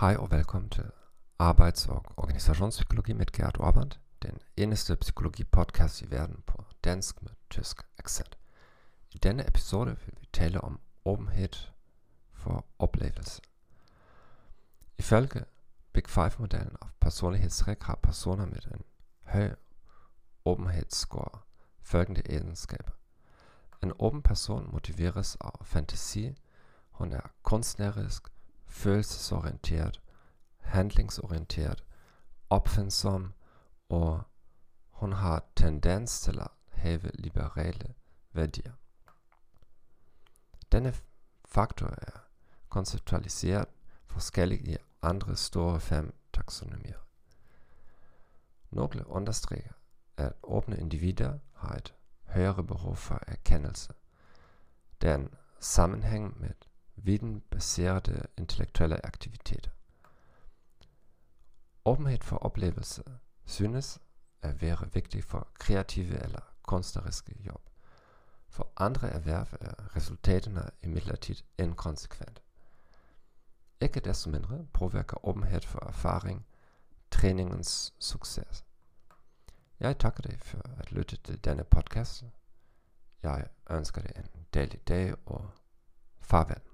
Hej og velkommen til Arbejds- og Organisationspsykologi med Gert Orband, den eneste psykologi-podcast i verden på dansk med tysk accent. I denne episode vil vi tale om åbenhed for oplevelse. Ifølge Big Five-modellen af personlighedstræk har personer med en høj åbenhedsscore følgende egenskaber. En åben person motiveres af fantasi, hun er kunstnerisk, følelsesorienteret, handlingsorienteret, opfindsom og hun har tendens til at have liberale værdier. Denne faktor er konceptualiseret forskelligt i andre store fem taksonomier. Nogle understreger, at åbne individer har et højere behov for erkendelse. Der er en sammenhæng med videnbaserede intellektuelle aktiviteter. Åbenhed for oplevelse synes at være vigtig for kreative eller kunstneriske job. For andre erhverv er resultaterne imidlertid inkonsekvente. Ikke desto mindre påvirker åbenhed for erfaring træningens succes. Jeg takker dig for at lytte til denne podcast. Jeg ønsker dig en dejlig dag og farvel.